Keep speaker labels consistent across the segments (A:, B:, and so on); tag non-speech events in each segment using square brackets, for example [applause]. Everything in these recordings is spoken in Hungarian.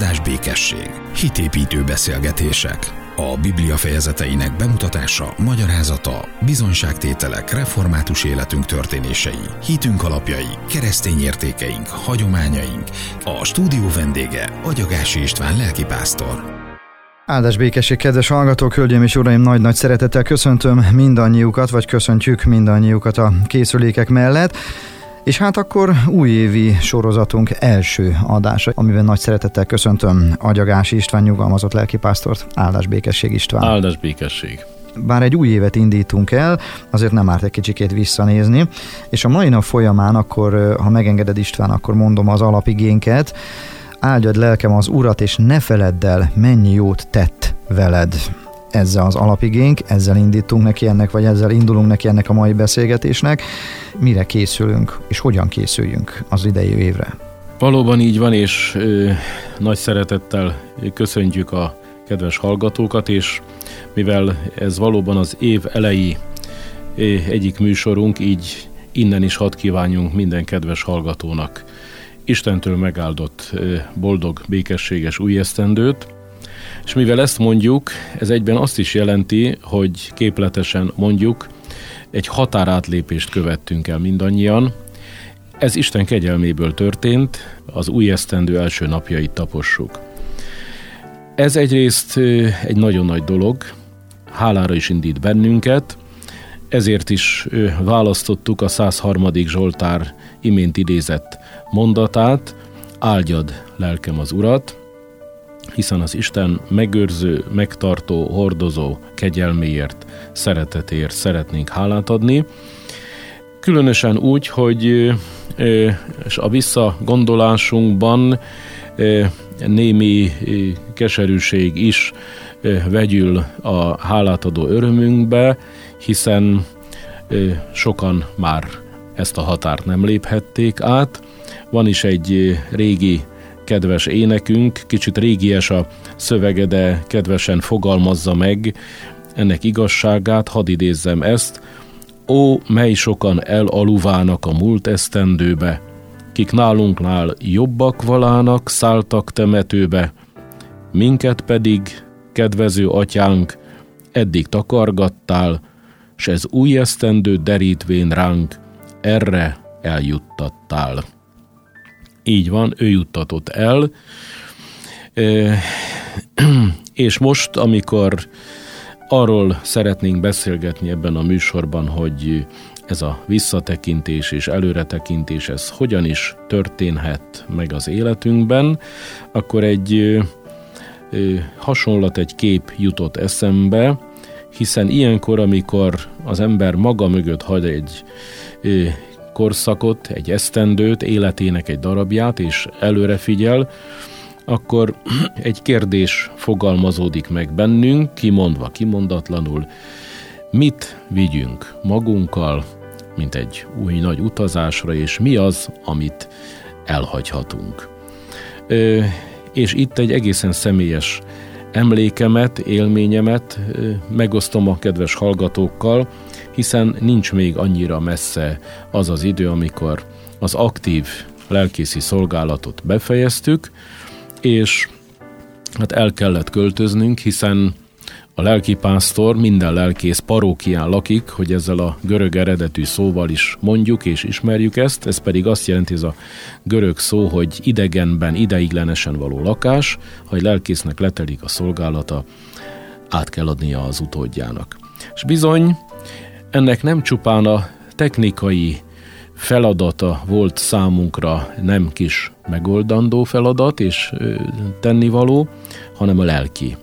A: áldás békesség, hitépítő beszélgetések, a Biblia fejezeteinek bemutatása, magyarázata, bizonyságtételek, református életünk történései, hitünk alapjai, keresztény értékeink, hagyományaink. A stúdió vendége Agyagási István lelkipásztor.
B: Áldás békesség, kedves hallgatók, hölgyeim és uraim, nagy-nagy szeretettel köszöntöm mindannyiukat, vagy köszöntjük mindannyiukat a készülékek mellett. És hát akkor újévi sorozatunk első adása, amiben nagy szeretettel köszöntöm Agyagási István nyugalmazott lelkipásztort. Áldás békesség István.
C: Áldás békesség
B: bár egy új évet indítunk el, azért nem árt egy kicsikét visszanézni, és a mai nap folyamán akkor, ha megengeded István, akkor mondom az alapigénket, áldjad lelkem az Urat, és ne feledd el, mennyi jót tett veled ezzel az alapigénk, ezzel indítunk neki ennek, vagy ezzel indulunk neki ennek a mai beszélgetésnek. Mire készülünk, és hogyan készüljünk az idei évre?
C: Valóban így van, és ö, nagy szeretettel köszöntjük a kedves hallgatókat, és mivel ez valóban az év elejé egyik műsorunk, így innen is hadd kívánjunk minden kedves hallgatónak Istentől megáldott boldog, békességes új esztendőt, és mivel ezt mondjuk, ez egyben azt is jelenti, hogy képletesen mondjuk, egy határátlépést követtünk el mindannyian. Ez Isten kegyelméből történt, az új esztendő első napjait tapossuk. Ez egyrészt egy nagyon nagy dolog, hálára is indít bennünket, ezért is választottuk a 103. Zsoltár imént idézett mondatát, áldjad lelkem az Urat, hiszen az Isten megőrző, megtartó, hordozó kegyelméért, szeretetért szeretnénk hálát adni. Különösen úgy, hogy és a visszagondolásunkban némi keserűség is vegyül a hálátadó örömünkbe, hiszen sokan már ezt a határt nem léphették át. Van is egy régi kedves énekünk, kicsit régies a szövege, de kedvesen fogalmazza meg ennek igazságát, hadd idézzem ezt. Ó, mely sokan elaluvának a múlt esztendőbe, kik nálunknál jobbak valának, szálltak temetőbe, minket pedig, kedvező atyánk, eddig takargattál, s ez új esztendő derítvén ránk, erre eljuttattál. Így van, ő juttatott el. [clears throat] És most, amikor arról szeretnénk beszélgetni ebben a műsorban, hogy ez a visszatekintés és előretekintés, ez hogyan is történhet meg az életünkben, akkor egy hasonlat, egy kép jutott eszembe, hiszen ilyenkor, amikor az ember maga mögött hagy egy korszakot, egy esztendőt, életének egy darabját, és előre figyel, akkor [clears throat] egy kérdés fogalmazódik meg bennünk, kimondva, kimondatlanul, mit vigyünk magunkkal, mint egy új nagy utazásra, és mi az, amit elhagyhatunk. Ö, és itt egy egészen személyes emlékemet, élményemet megosztom a kedves hallgatókkal, hiszen nincs még annyira messze az az idő, amikor az aktív lelkészi szolgálatot befejeztük, és hát el kellett költöznünk, hiszen a lelkipásztor minden lelkész parókián lakik, hogy ezzel a görög eredetű szóval is mondjuk és ismerjük ezt, ez pedig azt jelenti ez a görög szó, hogy idegenben, ideiglenesen való lakás, ha egy lelkésznek letelik a szolgálata, át kell adnia az utódjának. És bizony, ennek nem csupán a technikai feladata volt számunkra nem kis megoldandó feladat és tennivaló, hanem a lelki.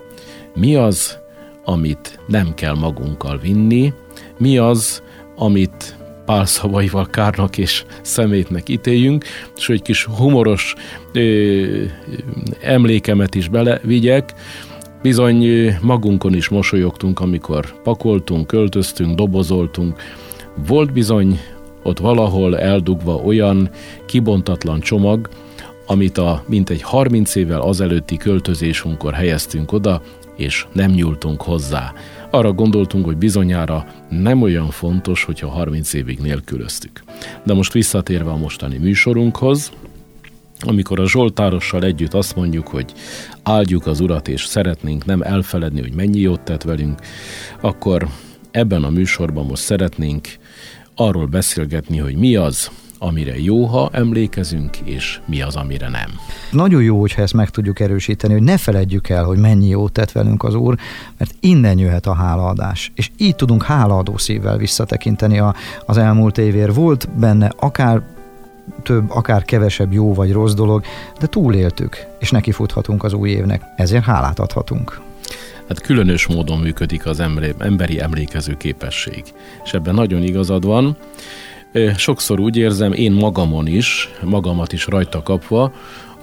C: Mi az, amit nem kell magunkkal vinni, mi az, amit pálszavaival kárnak és szemétnek ítéljünk, és egy kis humoros ö, emlékemet is belevigyek, bizony magunkon is mosolyogtunk, amikor pakoltunk, költöztünk, dobozoltunk. Volt bizony ott valahol eldugva olyan kibontatlan csomag, amit a mintegy 30 évvel azelőtti költözésünkkor helyeztünk oda, és nem nyúltunk hozzá. Arra gondoltunk, hogy bizonyára nem olyan fontos, hogyha 30 évig nélkülöztük. De most visszatérve a mostani műsorunkhoz, amikor a Zsoltárossal együtt azt mondjuk, hogy áldjuk az Urat, és szeretnénk nem elfeledni, hogy mennyi jót tett velünk, akkor ebben a műsorban most szeretnénk arról beszélgetni, hogy mi az, amire jó, ha emlékezünk, és mi az, amire nem.
B: Nagyon jó, hogyha ezt meg tudjuk erősíteni, hogy ne feledjük el, hogy mennyi jót tett velünk az Úr, mert innen jöhet a hálaadás. És így tudunk hálaadó szívvel visszatekinteni a, az elmúlt évért. Volt benne akár több, akár kevesebb jó vagy rossz dolog, de túléltük, és nekifuthatunk az új évnek, ezért hálát adhatunk.
C: Hát különös módon működik az emberi emlékező képesség, és ebben nagyon igazad van. Sokszor úgy érzem, én magamon is, magamat is rajta kapva,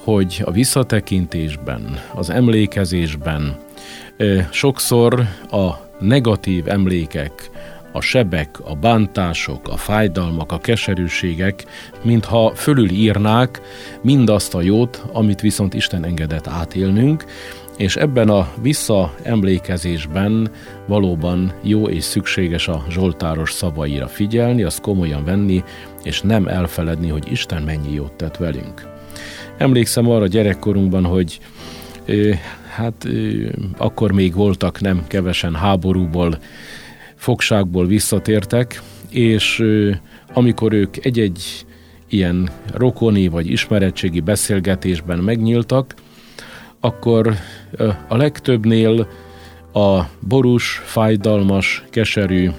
C: hogy a visszatekintésben, az emlékezésben sokszor a negatív emlékek, a sebek, a bántások, a fájdalmak, a keserűségek, mintha fölülírnák mindazt a jót, amit viszont Isten engedett átélnünk, és ebben a visszaemlékezésben valóban jó és szükséges a Zsoltáros szavaira figyelni, azt komolyan venni, és nem elfeledni, hogy Isten mennyi jót tett velünk. Emlékszem arra gyerekkorunkban, hogy hát akkor még voltak nem kevesen háborúból, fogságból visszatértek, és amikor ők egy-egy ilyen rokoni vagy ismeretségi beszélgetésben megnyíltak, akkor a legtöbbnél a borús, fájdalmas, keserű,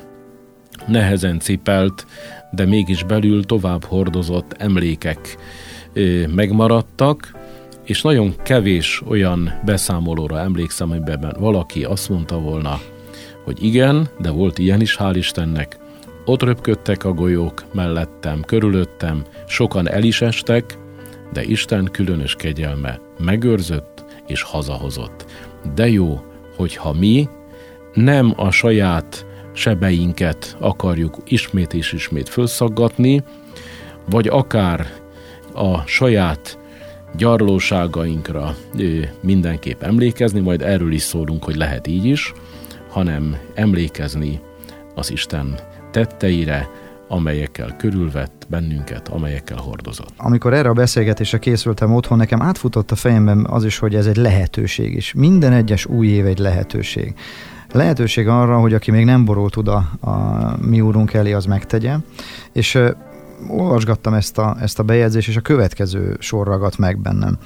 C: nehezen cipelt, de mégis belül tovább hordozott emlékek megmaradtak, és nagyon kevés olyan beszámolóra emlékszem, amiben valaki azt mondta volna, hogy igen, de volt ilyen is, hál' Istennek, ott röpködtek a golyók mellettem, körülöttem, sokan el is estek, de Isten különös kegyelme megőrzött, és hazahozott. De jó, hogyha mi nem a saját sebeinket akarjuk ismét és ismét fölszaggatni, vagy akár a saját gyarlóságainkra mindenképp emlékezni, majd erről is szólunk, hogy lehet így is, hanem emlékezni az Isten tetteire, amelyekkel körülvett bennünket, amelyekkel hordozott.
B: Amikor erre a beszélgetésre készültem otthon, nekem átfutott a fejemben az is, hogy ez egy lehetőség is. Minden egyes új év egy lehetőség. Lehetőség arra, hogy aki még nem borult oda a mi úrunk elé, az megtegye. És uh, olvasgattam ezt a, ezt a bejegyzést, és a következő sor ragadt meg bennem.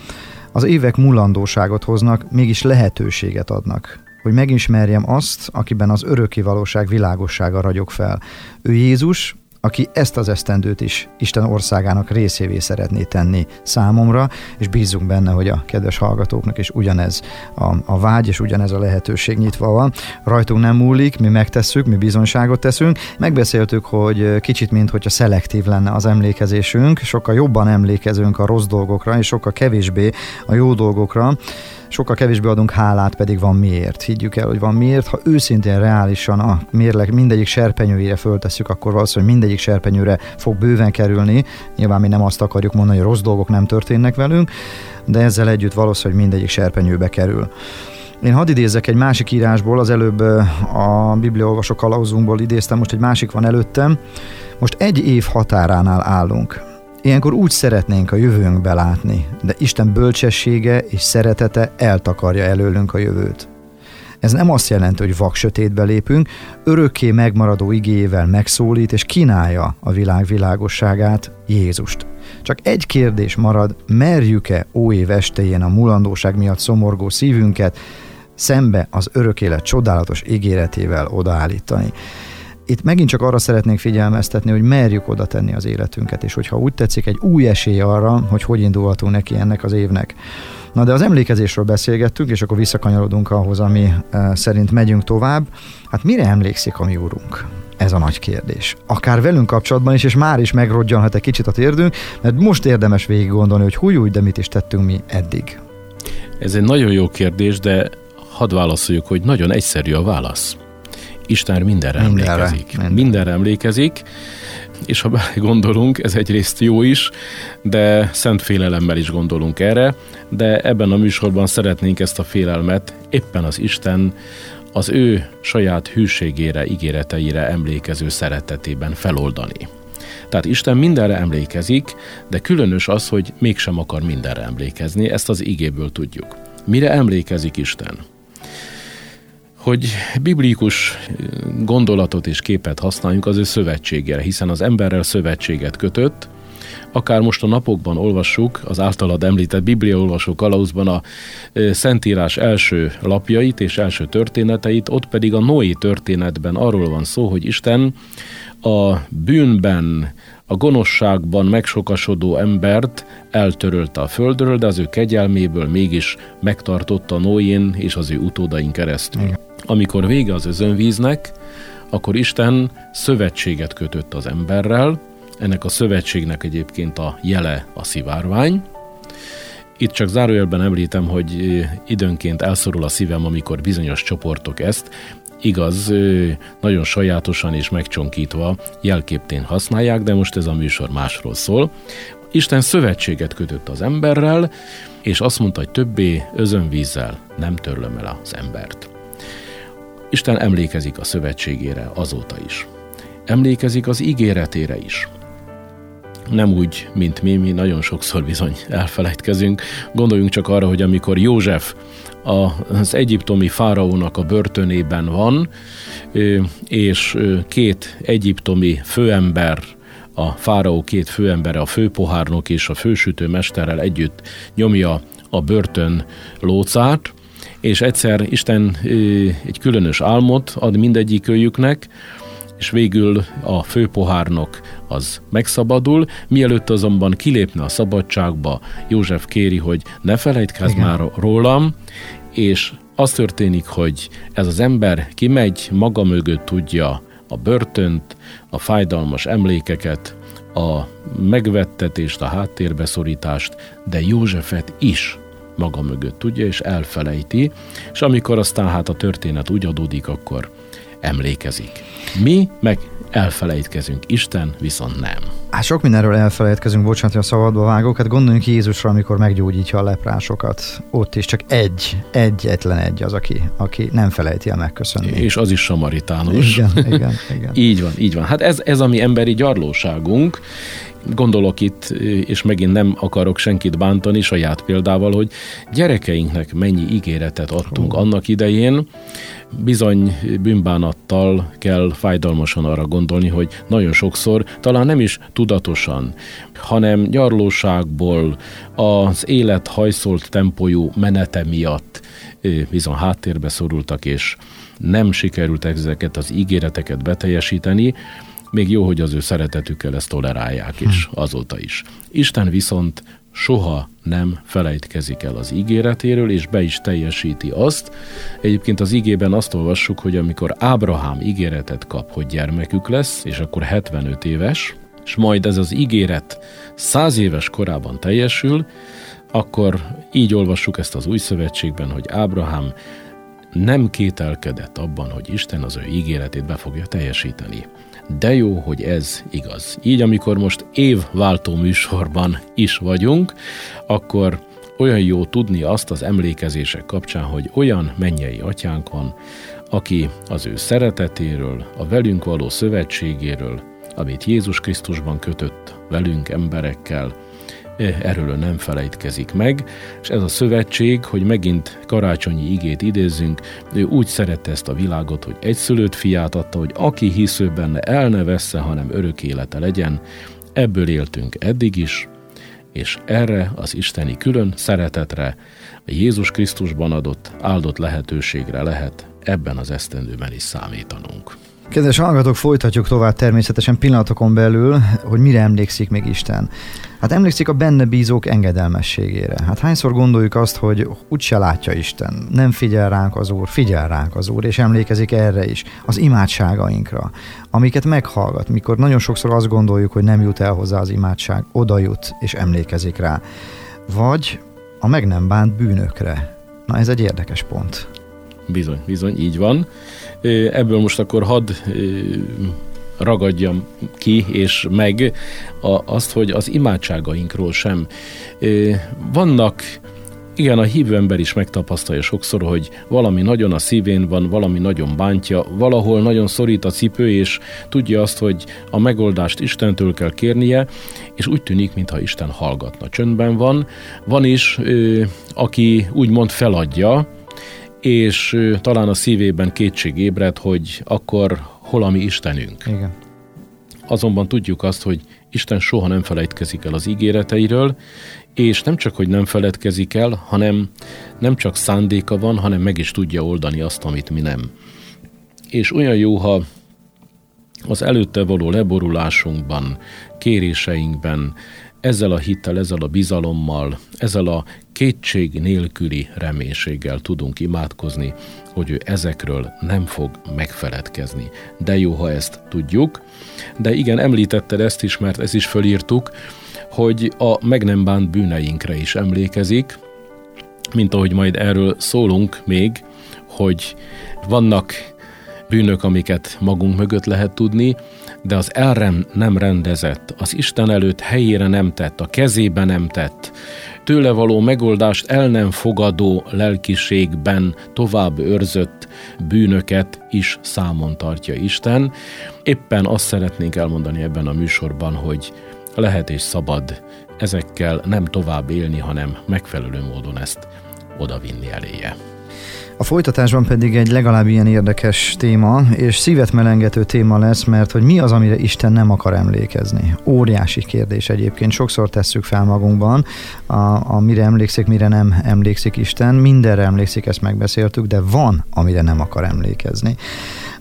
B: Az évek mulandóságot hoznak, mégis lehetőséget adnak hogy megismerjem azt, akiben az öröki valóság világossága ragyog fel. Ő Jézus, aki ezt az esztendőt is Isten országának részévé szeretné tenni számomra, és bízunk benne, hogy a kedves hallgatóknak is ugyanez a, a vágy, és ugyanez a lehetőség nyitva van. Rajtunk nem múlik, mi megtesszük, mi bizonyságot teszünk. Megbeszéltük, hogy kicsit, mint hogyha szelektív lenne az emlékezésünk, sokkal jobban emlékezünk a rossz dolgokra, és sokkal kevésbé a jó dolgokra sokkal kevésbé adunk hálát, pedig van miért. Higgyük el, hogy van miért. Ha őszintén reálisan a mérleg mindegyik serpenyőjére föltesszük, akkor valószínűleg mindegyik serpenyőre fog bőven kerülni. Nyilván mi nem azt akarjuk mondani, hogy rossz dolgok nem történnek velünk, de ezzel együtt valószínűleg mindegyik serpenyőbe kerül. Én hadd idézzek egy másik írásból, az előbb a Bibliaolvasó kalauzunkból idéztem, most egy másik van előttem. Most egy év határánál állunk. Ilyenkor úgy szeretnénk a jövőnkbe látni, de Isten bölcsessége és szeretete eltakarja előlünk a jövőt. Ez nem azt jelenti, hogy vak sötétbe lépünk, örökké megmaradó igéjével megszólít és kínálja a világ világosságát, Jézust. Csak egy kérdés marad, merjük-e év estéjén a mulandóság miatt szomorgó szívünket szembe az örök élet csodálatos ígéretével odaállítani itt megint csak arra szeretnék figyelmeztetni, hogy merjük oda tenni az életünket, és hogyha úgy tetszik, egy új esély arra, hogy hogy indulhatunk neki ennek az évnek. Na de az emlékezésről beszélgettünk, és akkor visszakanyarodunk ahhoz, ami e, szerint megyünk tovább. Hát mire emlékszik a mi úrunk? Ez a nagy kérdés. Akár velünk kapcsolatban is, és már is megrodjanhat egy kicsit a térdünk, mert most érdemes végig gondolni, hogy húj, úgy, de mit is tettünk mi eddig.
C: Ez egy nagyon jó kérdés, de hadd válaszoljuk, hogy nagyon egyszerű a válasz. Isten mindenre, mindenre emlékezik. Mindenre. mindenre emlékezik, és ha gondolunk, ez egyrészt jó is, de szent félelemmel is gondolunk erre, de ebben a műsorban szeretnénk ezt a félelmet éppen az Isten az ő saját hűségére, ígéreteire emlékező szeretetében feloldani. Tehát Isten mindenre emlékezik, de különös az, hogy mégsem akar mindenre emlékezni, ezt az igéből tudjuk. Mire emlékezik Isten? Hogy biblikus gondolatot és képet használjunk az ő szövetségére, hiszen az emberrel szövetséget kötött, akár most a napokban olvassuk az általad említett bibliaolvasó kalauzban a Szentírás első lapjait és első történeteit, ott pedig a Noé történetben arról van szó, hogy Isten a bűnben, a gonoszságban megsokasodó embert eltörölte a földről, de az ő kegyelméből mégis megtartotta Noén és az ő utódain keresztül. Amikor vége az özönvíznek, akkor Isten szövetséget kötött az emberrel, ennek a szövetségnek egyébként a jele a szivárvány. Itt csak zárójelben említem, hogy időnként elszorul a szívem, amikor bizonyos csoportok ezt, igaz, nagyon sajátosan és megcsonkítva jelképtén használják, de most ez a műsor másról szól. Isten szövetséget kötött az emberrel, és azt mondta, hogy többé özönvízzel nem törlöm el az embert. Isten emlékezik a szövetségére azóta is. Emlékezik az ígéretére is nem úgy, mint mi, mi nagyon sokszor bizony elfelejtkezünk. Gondoljunk csak arra, hogy amikor József az egyiptomi fáraónak a börtönében van, és két egyiptomi főember a fáraó két főembere, a főpohárnok és a fősütőmesterrel együtt nyomja a börtön lócát, és egyszer Isten egy különös álmot ad mindegyikőjüknek, és végül a főpohárnok az megszabadul, mielőtt azonban kilépne a szabadságba, József kéri, hogy ne felejtkezz Igen. már rólam, és az történik, hogy ez az ember kimegy, maga mögött tudja a börtönt, a fájdalmas emlékeket, a megvettetést, a háttérbeszorítást, de Józsefet is maga mögött tudja, és elfelejti, és amikor aztán hát a történet úgy adódik, akkor emlékezik. Mi meg elfelejtkezünk, Isten viszont nem.
B: Hát sok mindenről elfelejtkezünk, bocsánat, hogy a szabadba vágok, hát gondoljunk Jézusra, amikor meggyógyítja a leprásokat. Ott is csak egy, egyetlen egy az, aki, aki nem felejti el megköszönni.
C: És az is samaritánus.
B: Igen, igen, igen. [laughs]
C: így van, így van. Hát ez, ez a mi emberi gyarlóságunk, Gondolok itt, és megint nem akarok senkit bántani saját példával, hogy gyerekeinknek mennyi ígéretet adtunk oh. annak idején, bizony bűnbánattal kell fájdalmasan arra gondolni, hogy nagyon sokszor, talán nem is tudatosan, hanem gyarlóságból, az élet hajszolt tempójú menete miatt bizony háttérbe szorultak, és nem sikerült ezeket az ígéreteket beteljesíteni, még jó, hogy az ő szeretetükkel ezt tolerálják is, hm. azóta is. Isten viszont soha nem felejtkezik el az ígéretéről, és be is teljesíti azt. Egyébként az ígében azt olvassuk, hogy amikor Ábrahám ígéretet kap, hogy gyermekük lesz, és akkor 75 éves, és majd ez az ígéret 100 éves korában teljesül, akkor így olvassuk ezt az új szövetségben, hogy Ábrahám nem kételkedett abban, hogy Isten az ő ígéretét be fogja teljesíteni. De jó, hogy ez igaz. Így, amikor most évváltó műsorban is vagyunk, akkor olyan jó tudni azt az emlékezések kapcsán, hogy olyan mennyei atyánk van, aki az ő szeretetéről, a velünk való szövetségéről, amit Jézus Krisztusban kötött velünk emberekkel, erről nem felejtkezik meg, és ez a szövetség, hogy megint karácsonyi igét idézzünk, ő úgy szerette ezt a világot, hogy egy szülőt fiát adta, hogy aki hisző benne el ne vessze, hanem örök élete legyen. Ebből éltünk eddig is, és erre az isteni külön szeretetre, a Jézus Krisztusban adott áldott lehetőségre lehet ebben az esztendőben is számítanunk.
B: Kedves hallgatók, folytatjuk tovább természetesen pillanatokon belül, hogy mire emlékszik még Isten. Hát emlékszik a benne bízók engedelmességére. Hát hányszor gondoljuk azt, hogy úgyse látja Isten, nem figyel ránk az Úr, figyel ránk az Úr, és emlékezik erre is, az imádságainkra, amiket meghallgat, mikor nagyon sokszor azt gondoljuk, hogy nem jut el hozzá az imádság, oda jut, és emlékezik rá. Vagy a meg nem bánt bűnökre. Na ez egy érdekes pont.
C: Bizony, bizony, így van. Ebből most akkor hadd ragadjam ki és meg azt, hogy az imádságainkról sem. Vannak Igen, a hívő ember is megtapasztalja sokszor, hogy valami nagyon a szívén van, valami nagyon bántja, valahol nagyon szorít a cipő, és tudja azt, hogy a megoldást Istentől kell kérnie, és úgy tűnik, mintha Isten hallgatna. Csöndben van. Van is, aki úgymond feladja, és talán a szívében kétség ébred, hogy akkor hol a mi Istenünk.
B: Igen.
C: Azonban tudjuk azt, hogy Isten soha nem felejtkezik el az ígéreteiről, és nem csak, hogy nem feledkezik el, hanem nem csak szándéka van, hanem meg is tudja oldani azt, amit mi nem. És olyan jó, ha az előtte való leborulásunkban, kéréseinkben, ezzel a hittel, ezzel a bizalommal, ezzel a kétség nélküli reménységgel tudunk imádkozni, hogy ő ezekről nem fog megfeledkezni. De jó, ha ezt tudjuk. De igen, említetted ezt is, mert ezt is fölírtuk, hogy a meg nem bánt bűneinkre is emlékezik, mint ahogy majd erről szólunk még, hogy vannak bűnök, amiket magunk mögött lehet tudni, de az elrem nem rendezett, az Isten előtt helyére nem tett, a kezébe nem tett, tőle való megoldást el nem fogadó lelkiségben tovább őrzött bűnöket is számon tartja Isten. Éppen azt szeretnénk elmondani ebben a műsorban, hogy lehet és szabad ezekkel nem tovább élni, hanem megfelelő módon ezt odavinni eléje.
B: A folytatásban pedig egy legalább ilyen érdekes téma, és szívet melengető téma lesz, mert hogy mi az, amire Isten nem akar emlékezni. Óriási kérdés egyébként, sokszor tesszük fel magunkban, a, a mire emlékszik, mire nem emlékszik Isten. Mindenre emlékszik, ezt megbeszéltük, de van, amire nem akar emlékezni.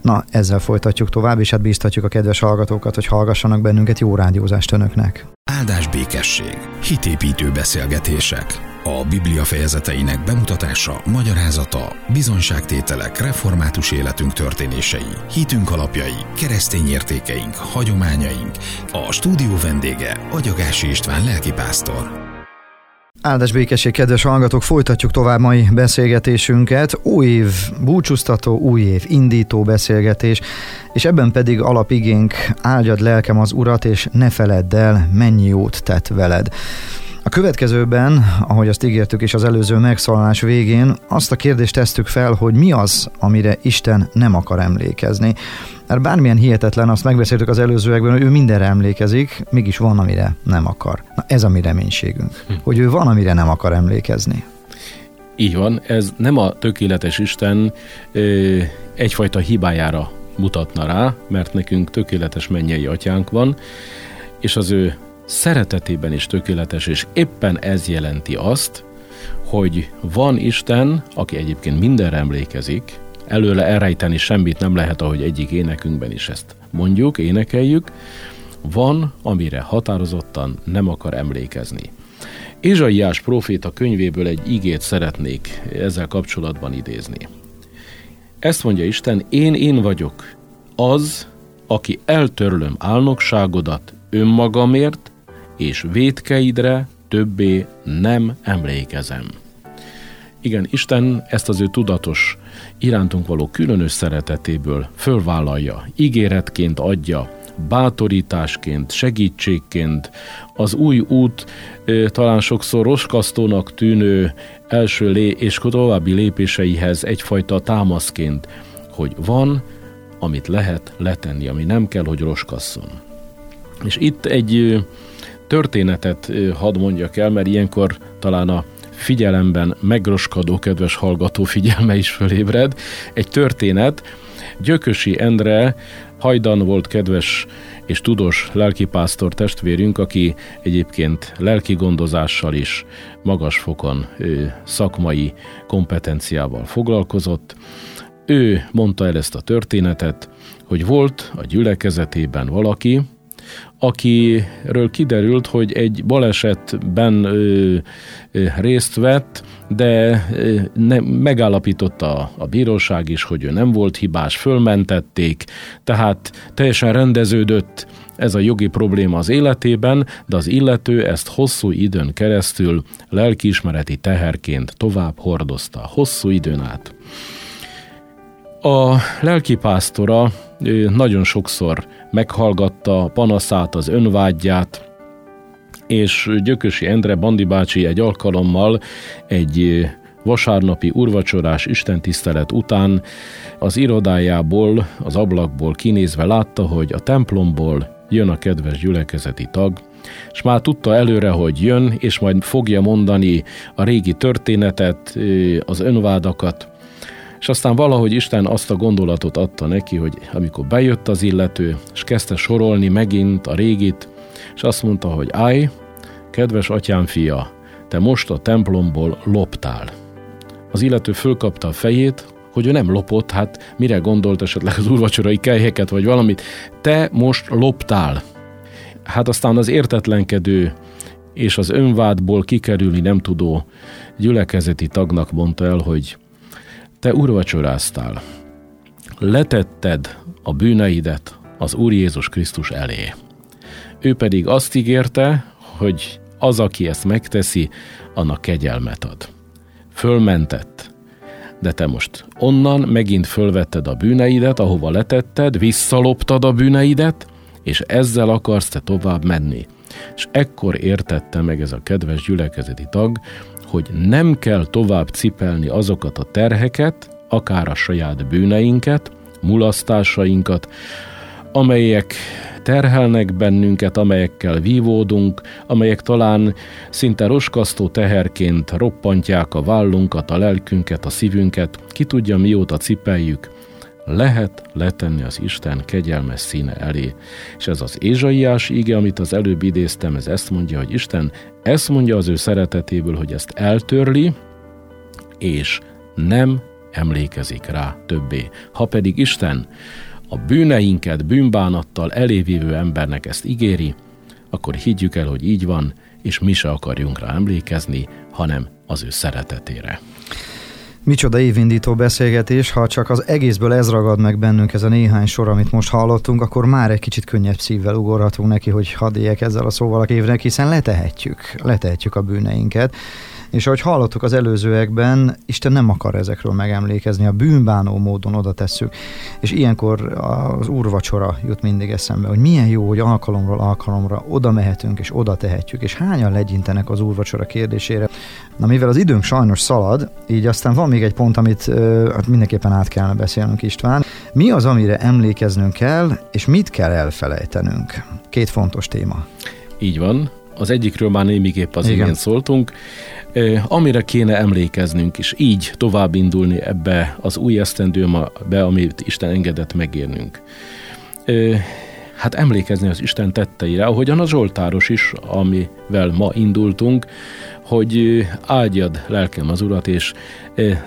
B: Na, ezzel folytatjuk tovább, és hát bíztatjuk a kedves hallgatókat, hogy hallgassanak bennünket jó rádiózást önöknek.
A: Áldás békesség, hitépítő beszélgetések, a Biblia fejezeteinek bemutatása, magyarázata, bizonyságtételek, református életünk történései, hitünk alapjai, keresztény értékeink, hagyományaink. A stúdió vendége Agyagási István lelkipásztor.
B: Áldás békesség, kedves hallgatók, folytatjuk tovább mai beszélgetésünket. Új év búcsúztató, új év indító beszélgetés, és ebben pedig alapigénk áldjad lelkem az urat, és ne feledd el, mennyi jót tett veled. A következőben, ahogy azt ígértük is az előző megszólalás végén, azt a kérdést tesztük fel, hogy mi az, amire Isten nem akar emlékezni. Mert bármilyen hihetetlen, azt megbeszéltük az előzőekben, hogy ő mindenre emlékezik, mégis van, amire nem akar. Na ez a mi reménységünk, hm. hogy ő van, amire nem akar emlékezni.
C: Így van, ez nem a tökéletes Isten ö, egyfajta hibájára mutatna rá, mert nekünk tökéletes mennyei atyánk van, és az ő szeretetében is tökéletes, és éppen ez jelenti azt, hogy van Isten, aki egyébként mindenre emlékezik, előle elrejteni semmit nem lehet, ahogy egyik énekünkben is ezt mondjuk, énekeljük, van, amire határozottan nem akar emlékezni. Ézsaiás próféta könyvéből egy igét szeretnék ezzel kapcsolatban idézni. Ezt mondja Isten, én én vagyok, az, aki eltörlöm álnokságodat önmagamért, és védkeidre többé nem emlékezem. Igen, Isten ezt az ő tudatos, irántunk való különös szeretetéből fölvállalja, ígéretként adja, bátorításként, segítségként, az új út talán sokszor roskasztónak tűnő első lé- és további lépéseihez egyfajta támaszként, hogy van, amit lehet letenni, ami nem kell, hogy roskasszon. És itt egy történetet hadd mondjak el, mert ilyenkor talán a figyelemben megroskadó kedves hallgató figyelme is fölébred. Egy történet, Gyökösi Endre hajdan volt kedves és tudós lelkipásztor testvérünk, aki egyébként lelki gondozással is magas fokon szakmai kompetenciával foglalkozott. Ő mondta el ezt a történetet, hogy volt a gyülekezetében valaki, akiről kiderült, hogy egy balesetben ö, ö, részt vett, de ö, ne, megállapította a, a bíróság is, hogy ő nem volt hibás, fölmentették, tehát teljesen rendeződött ez a jogi probléma az életében, de az illető ezt hosszú időn keresztül lelkiismereti teherként tovább hordozta, hosszú időn át. A lelkipásztora nagyon sokszor meghallgatta panaszát, az önvágyját, és Gyökösi Endre Bandi bácsi egy alkalommal egy vasárnapi urvacsorás istentisztelet után az irodájából, az ablakból kinézve látta, hogy a templomból jön a kedves gyülekezeti tag, és már tudta előre, hogy jön, és majd fogja mondani a régi történetet, az önvádakat, és aztán valahogy Isten azt a gondolatot adta neki, hogy amikor bejött az illető, és kezdte sorolni megint a régit, és azt mondta, hogy állj, kedves atyám fia, te most a templomból loptál. Az illető fölkapta a fejét, hogy ő nem lopott, hát mire gondolt esetleg az úrvacsorai kelyheket, vagy valamit. Te most loptál. Hát aztán az értetlenkedő és az önvádból kikerülni nem tudó gyülekezeti tagnak mondta el, hogy te urvacsoráztál, letetted a bűneidet az Úr Jézus Krisztus elé. Ő pedig azt ígérte, hogy az, aki ezt megteszi, annak kegyelmet ad. Fölmentett, de te most onnan megint fölvetted a bűneidet, ahova letetted, visszaloptad a bűneidet, és ezzel akarsz te tovább menni. És ekkor értette meg ez a kedves gyülekezeti tag, hogy nem kell tovább cipelni azokat a terheket, akár a saját bűneinket, mulasztásainkat, amelyek terhelnek bennünket, amelyekkel vívódunk, amelyek talán szinte roskasztó teherként roppantják a vállunkat, a lelkünket, a szívünket, ki tudja mióta cipeljük, lehet letenni az Isten kegyelmes színe elé. És ez az Ézsaiás íge, amit az előbb idéztem, ez ezt mondja, hogy Isten ezt mondja az ő szeretetéből, hogy ezt eltörli, és nem emlékezik rá többé. Ha pedig Isten a bűneinket bűnbánattal elévívő embernek ezt ígéri, akkor higgyük el, hogy így van, és mi se akarjunk rá emlékezni, hanem az ő szeretetére.
B: Micsoda évindító beszélgetés, ha csak az egészből ez ragad meg bennünk, ez a néhány sor, amit most hallottunk, akkor már egy kicsit könnyebb szívvel ugorhatunk neki, hogy hadd ezzel a szóval a évnek, hiszen letehetjük, letehetjük a bűneinket. És ahogy hallottuk az előzőekben, Isten nem akar ezekről megemlékezni, a bűnbánó módon oda tesszük. És ilyenkor az úrvacsora jut mindig eszembe, hogy milyen jó, hogy alkalomról alkalomra oda mehetünk és oda tehetjük, és hányan legyintenek az úrvacsora kérdésére. Na mivel az időnk sajnos szalad, így aztán van még egy pont, amit hát mindenképpen át kellene beszélnünk István. Mi az, amire emlékeznünk kell, és mit kell elfelejtenünk? Két fontos téma.
C: Így van. Az egyikről már némiképp az igen szóltunk, amire kéne emlékeznünk, és így tovább indulni ebbe az új esztendőbe, amit Isten engedett megérnünk. Hát emlékezni az Isten tetteire, ahogyan a Zsoltáros is, amivel ma indultunk, hogy áldjad lelkem az Urat, és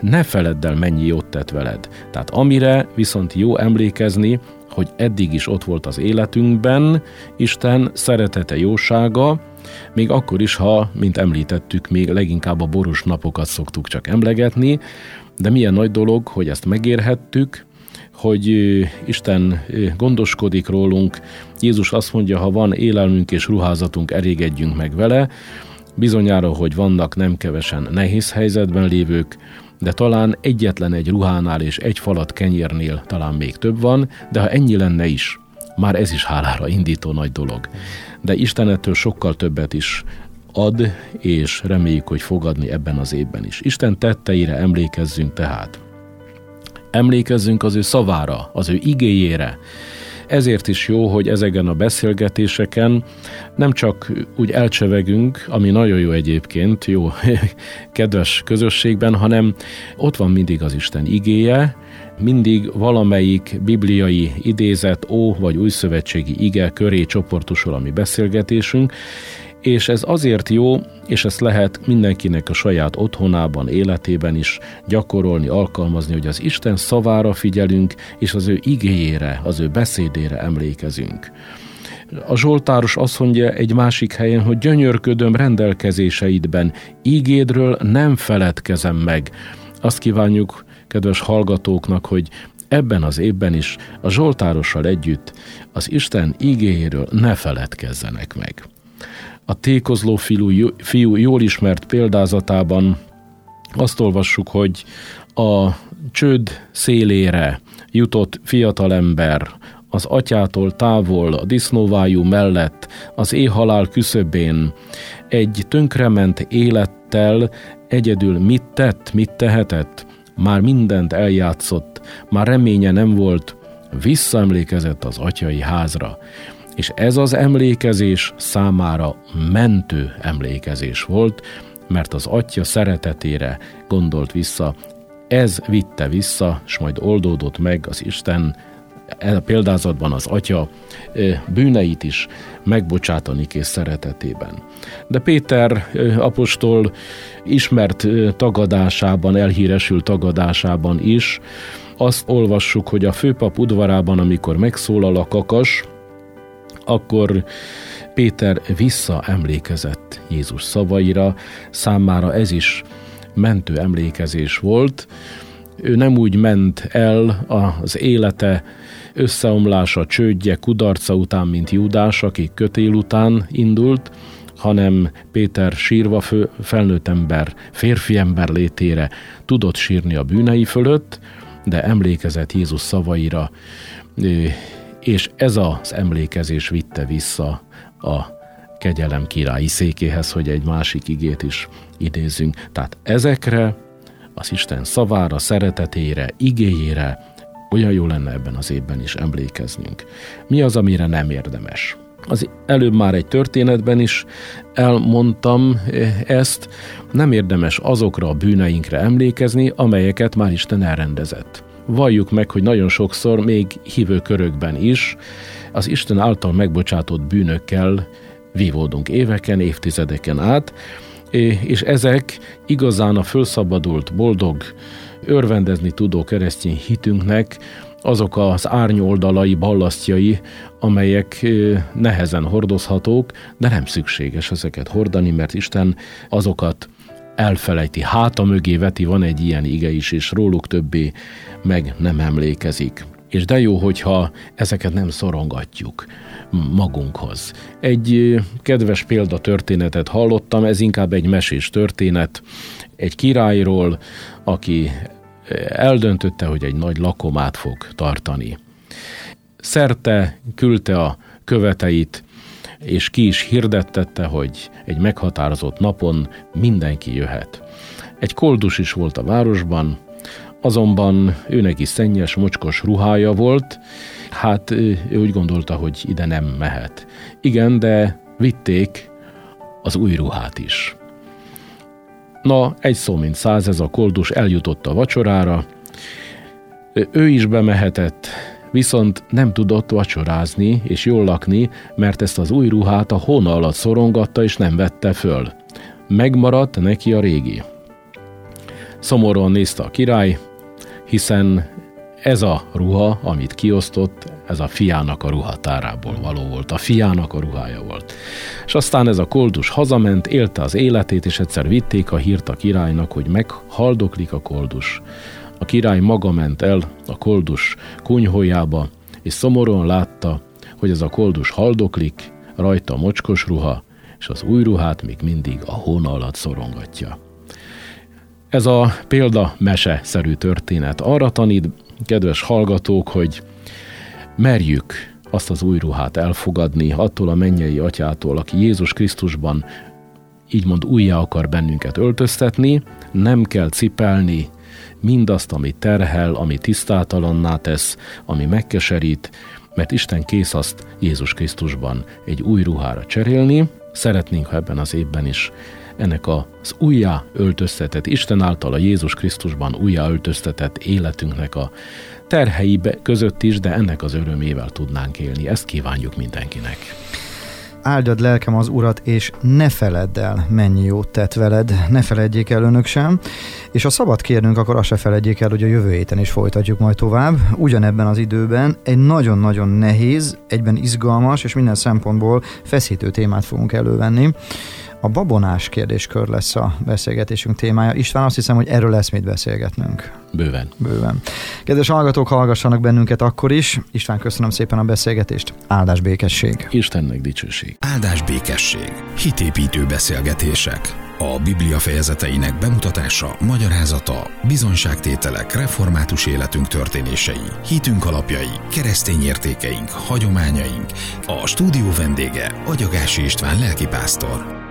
C: ne feledd el, mennyi jót tett veled. Tehát amire viszont jó emlékezni, hogy eddig is ott volt az életünkben, Isten szeretete, jósága, még akkor is, ha, mint említettük, még leginkább a boros napokat szoktuk csak emlegetni, de milyen nagy dolog, hogy ezt megérhettük, hogy Isten gondoskodik rólunk. Jézus azt mondja, ha van élelmünk és ruházatunk, elégedjünk meg vele. Bizonyára, hogy vannak nem kevesen nehéz helyzetben lévők, de talán egyetlen egy ruhánál és egy falat kenyérnél talán még több van, de ha ennyi lenne is, már ez is hálára indító nagy dolog. De Isten ettől sokkal többet is ad, és reméljük, hogy fogadni ebben az évben is. Isten tetteire emlékezzünk tehát. Emlékezzünk az ő szavára, az ő igéjére, ezért is jó, hogy ezeken a beszélgetéseken nem csak úgy elcsevegünk, ami nagyon jó egyébként, jó, [laughs] kedves közösségben, hanem ott van mindig az Isten igéje, mindig valamelyik bibliai idézet, ó vagy újszövetségi ige köré csoportosul a mi beszélgetésünk, és ez azért jó, és ezt lehet mindenkinek a saját otthonában, életében is gyakorolni, alkalmazni, hogy az Isten szavára figyelünk, és az ő igéjére, az ő beszédére emlékezünk. A Zsoltáros azt mondja egy másik helyen, hogy gyönyörködöm rendelkezéseidben, ígédről nem feledkezem meg. Azt kívánjuk, kedves hallgatókk,nak hogy ebben az évben is a Zsoltárossal együtt az Isten ígéjéről ne feledkezzenek meg. A tékozló fiú, fiú jól ismert példázatában azt olvassuk, hogy a csőd szélére jutott fiatalember az atyától távol, a disznóvájú mellett, az éhalál küszöbén, egy tönkrement élettel egyedül mit tett, mit tehetett, már mindent eljátszott, már reménye nem volt, visszaemlékezett az atyai házra. És ez az emlékezés számára mentő emlékezés volt, mert az atya szeretetére gondolt vissza, ez vitte vissza, és majd oldódott meg az Isten a példázatban az atya bűneit is megbocsátani kész szeretetében. De Péter apostol ismert tagadásában, elhíresült tagadásában is azt olvassuk, hogy a főpap udvarában, amikor megszólal a kakas, akkor Péter visszaemlékezett Jézus szavaira, számára ez is mentő emlékezés volt. Ő nem úgy ment el az élete összeomlása, csődje, kudarca után, mint Júdás, aki kötél után indult, hanem Péter sírva fő, felnőtt ember, férfi ember létére tudott sírni a bűnei fölött, de emlékezett Jézus szavaira, és ez az emlékezés vitte vissza a kegyelem királyi székéhez, hogy egy másik igét is idézzünk. Tehát ezekre, az Isten szavára, szeretetére, igéjére olyan jó lenne ebben az évben is emlékeznünk. Mi az, amire nem érdemes? Az előbb már egy történetben is elmondtam eh, ezt, nem érdemes azokra a bűneinkre emlékezni, amelyeket már Isten elrendezett. Valljuk meg, hogy nagyon sokszor, még hívő körökben is, az Isten által megbocsátott bűnökkel vívódunk éveken, évtizedeken át, eh, és ezek igazán a fölszabadult, boldog, örvendezni tudó keresztény hitünknek azok az árnyoldalai, ballasztjai, amelyek nehezen hordozhatók, de nem szükséges ezeket hordani, mert Isten azokat elfelejti, háta mögé veti, van egy ilyen ige is, és róluk többé meg nem emlékezik. És de jó, hogyha ezeket nem szorongatjuk magunkhoz. Egy kedves példa történetet hallottam, ez inkább egy mesés történet, egy királyról, aki eldöntötte, hogy egy nagy lakomát fog tartani. Szerte küldte a követeit, és ki is hirdettette, hogy egy meghatározott napon mindenki jöhet. Egy koldus is volt a városban, azonban őnek is szennyes, mocskos ruhája volt, hát ő úgy gondolta, hogy ide nem mehet. Igen, de vitték az új ruhát is. Na, egy szó mint száz, ez a koldus eljutott a vacsorára, ő is bemehetett, viszont nem tudott vacsorázni és jól lakni, mert ezt az új ruhát a hóna alatt szorongatta és nem vette föl. Megmaradt neki a régi. Szomorúan nézte a király, hiszen ez a ruha, amit kiosztott, ez a fiának a ruhatárából való volt, a fiának a ruhája volt. És aztán ez a koldus hazament, élte az életét, és egyszer vitték a hírt a királynak, hogy meghaldoklik a koldus. A király maga ment el a koldus kunyhójába, és szomorúan látta, hogy ez a koldus haldoklik, rajta mocskos ruha, és az új ruhát még mindig a hóna alatt szorongatja. Ez a példa mese-szerű történet arra tanít, kedves hallgatók, hogy merjük azt az új ruhát elfogadni attól a mennyei atyától, aki Jézus Krisztusban így mond újjá akar bennünket öltöztetni, nem kell cipelni mindazt, ami terhel, ami tisztátalanná tesz, ami megkeserít, mert Isten kész azt Jézus Krisztusban egy új ruhára cserélni. Szeretnénk, ha ebben az évben is ennek az újjá öltöztetett, Isten által a Jézus Krisztusban újjá öltöztetett életünknek a terhei között is, de ennek az örömével tudnánk élni. Ezt kívánjuk mindenkinek.
B: Áldjad lelkem az Urat, és ne feledd el, mennyi jót tett veled, ne feledjék el önök sem. És ha szabad kérnünk, akkor azt se feledjék el, hogy a jövő héten is folytatjuk majd tovább. Ugyanebben az időben egy nagyon-nagyon nehéz, egyben izgalmas és minden szempontból feszítő témát fogunk elővenni. A babonás kérdéskör lesz a beszélgetésünk témája. István, azt hiszem, hogy erről lesz mit beszélgetnünk.
C: Bőven.
B: Bőven. Kedves hallgatók, hallgassanak bennünket akkor is. István, köszönöm szépen a beszélgetést. Áldás békesség.
C: Istennek dicsőség.
A: Áldás békesség. Hitépítő beszélgetések. A Biblia fejezeteinek bemutatása, magyarázata, bizonyságtételek, református életünk történései, hitünk alapjai, keresztény értékeink, hagyományaink. A stúdió vendége Agyagási István lelkipásztor.